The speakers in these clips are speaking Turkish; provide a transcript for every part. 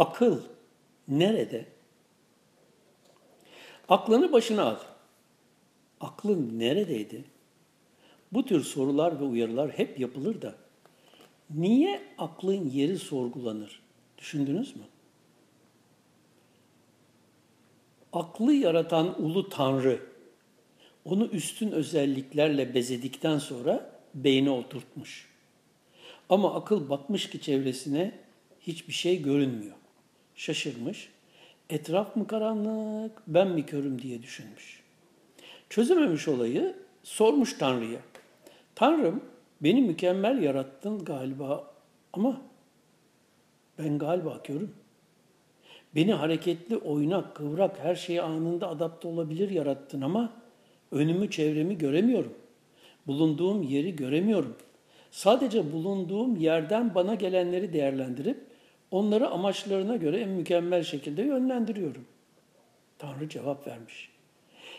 Akıl nerede? Aklını başına al. Aklın neredeydi? Bu tür sorular ve uyarılar hep yapılır da niye aklın yeri sorgulanır? Düşündünüz mü? Aklı yaratan ulu Tanrı onu üstün özelliklerle bezedikten sonra beyne oturtmuş. Ama akıl bakmış ki çevresine hiçbir şey görünmüyor. Şaşırmış. Etraf mı karanlık, ben mi körüm diye düşünmüş. Çözememiş olayı, sormuş Tanrı'ya. Tanrım, beni mükemmel yarattın galiba ama ben galiba körüm. Beni hareketli, oynak, kıvrak, her şeye anında adapte olabilir yarattın ama önümü, çevremi göremiyorum. Bulunduğum yeri göremiyorum. Sadece bulunduğum yerden bana gelenleri değerlendirip onları amaçlarına göre en mükemmel şekilde yönlendiriyorum. Tanrı cevap vermiş.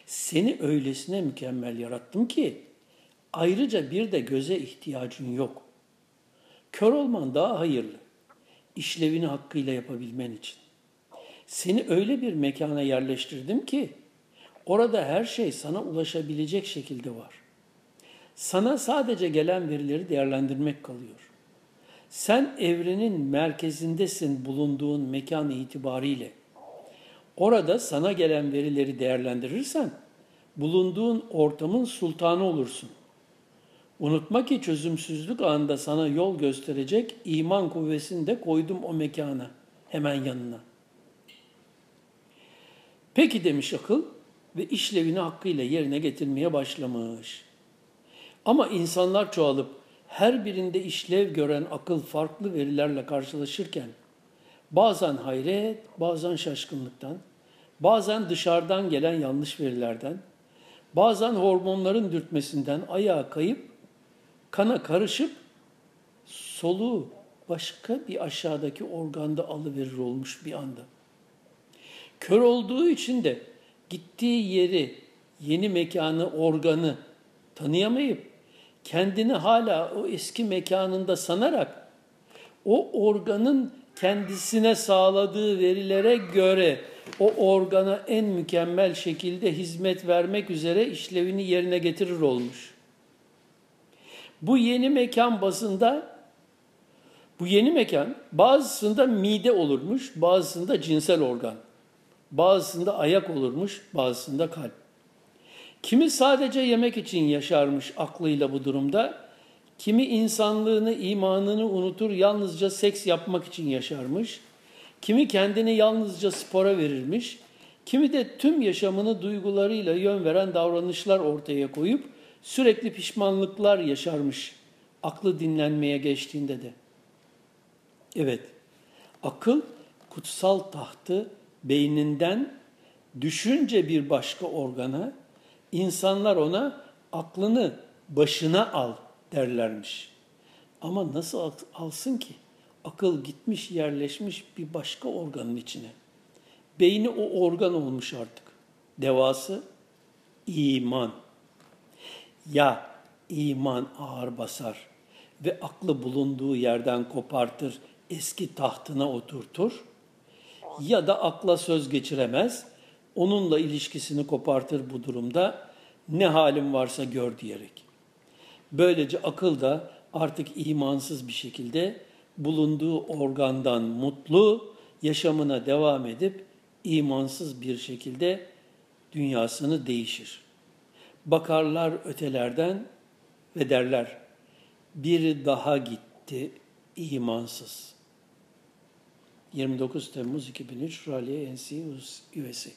Seni öylesine mükemmel yarattım ki ayrıca bir de göze ihtiyacın yok. Kör olman daha hayırlı. İşlevini hakkıyla yapabilmen için. Seni öyle bir mekana yerleştirdim ki orada her şey sana ulaşabilecek şekilde var. Sana sadece gelen verileri değerlendirmek kalıyor. Sen evrenin merkezindesin bulunduğun mekan itibariyle. Orada sana gelen verileri değerlendirirsen bulunduğun ortamın sultanı olursun. Unutma ki çözümsüzlük anında sana yol gösterecek iman kuvvesini de koydum o mekana, hemen yanına. Peki demiş akıl ve işlevini hakkıyla yerine getirmeye başlamış. Ama insanlar çoğalıp her birinde işlev gören akıl farklı verilerle karşılaşırken bazen hayret, bazen şaşkınlıktan, bazen dışarıdan gelen yanlış verilerden, bazen hormonların dürtmesinden ayağa kayıp kana karışıp soluğu başka bir aşağıdaki organda alıverir olmuş bir anda. Kör olduğu için de gittiği yeri, yeni mekanı, organı tanıyamayıp kendini hala o eski mekanında sanarak o organın kendisine sağladığı verilere göre o organa en mükemmel şekilde hizmet vermek üzere işlevini yerine getirir olmuş. Bu yeni mekan bazında bu yeni mekan bazısında mide olurmuş, bazısında cinsel organ. Bazısında ayak olurmuş, bazısında kalp. Kimi sadece yemek için yaşarmış aklıyla bu durumda. Kimi insanlığını, imanını unutur, yalnızca seks yapmak için yaşarmış. Kimi kendini yalnızca spora verirmiş. Kimi de tüm yaşamını duygularıyla yön veren davranışlar ortaya koyup sürekli pişmanlıklar yaşarmış aklı dinlenmeye geçtiğinde de. Evet, akıl kutsal tahtı beyninden düşünce bir başka organa, insanlar ona aklını başına al derlermiş. Ama nasıl alsın ki? Akıl gitmiş yerleşmiş bir başka organın içine. Beyni o organ olmuş artık. Devası iman. Ya iman ağır basar ve aklı bulunduğu yerden kopartır, eski tahtına oturtur ya da akla söz geçiremez, onunla ilişkisini kopartır bu durumda, ne halim varsa gör diyerek. Böylece akıl da artık imansız bir şekilde bulunduğu organdan mutlu, yaşamına devam edip imansız bir şekilde dünyasını değişir. Bakarlar ötelerden ve derler, biri daha gitti imansız.'' 29 Temmuz 2003 Raleigh NC USA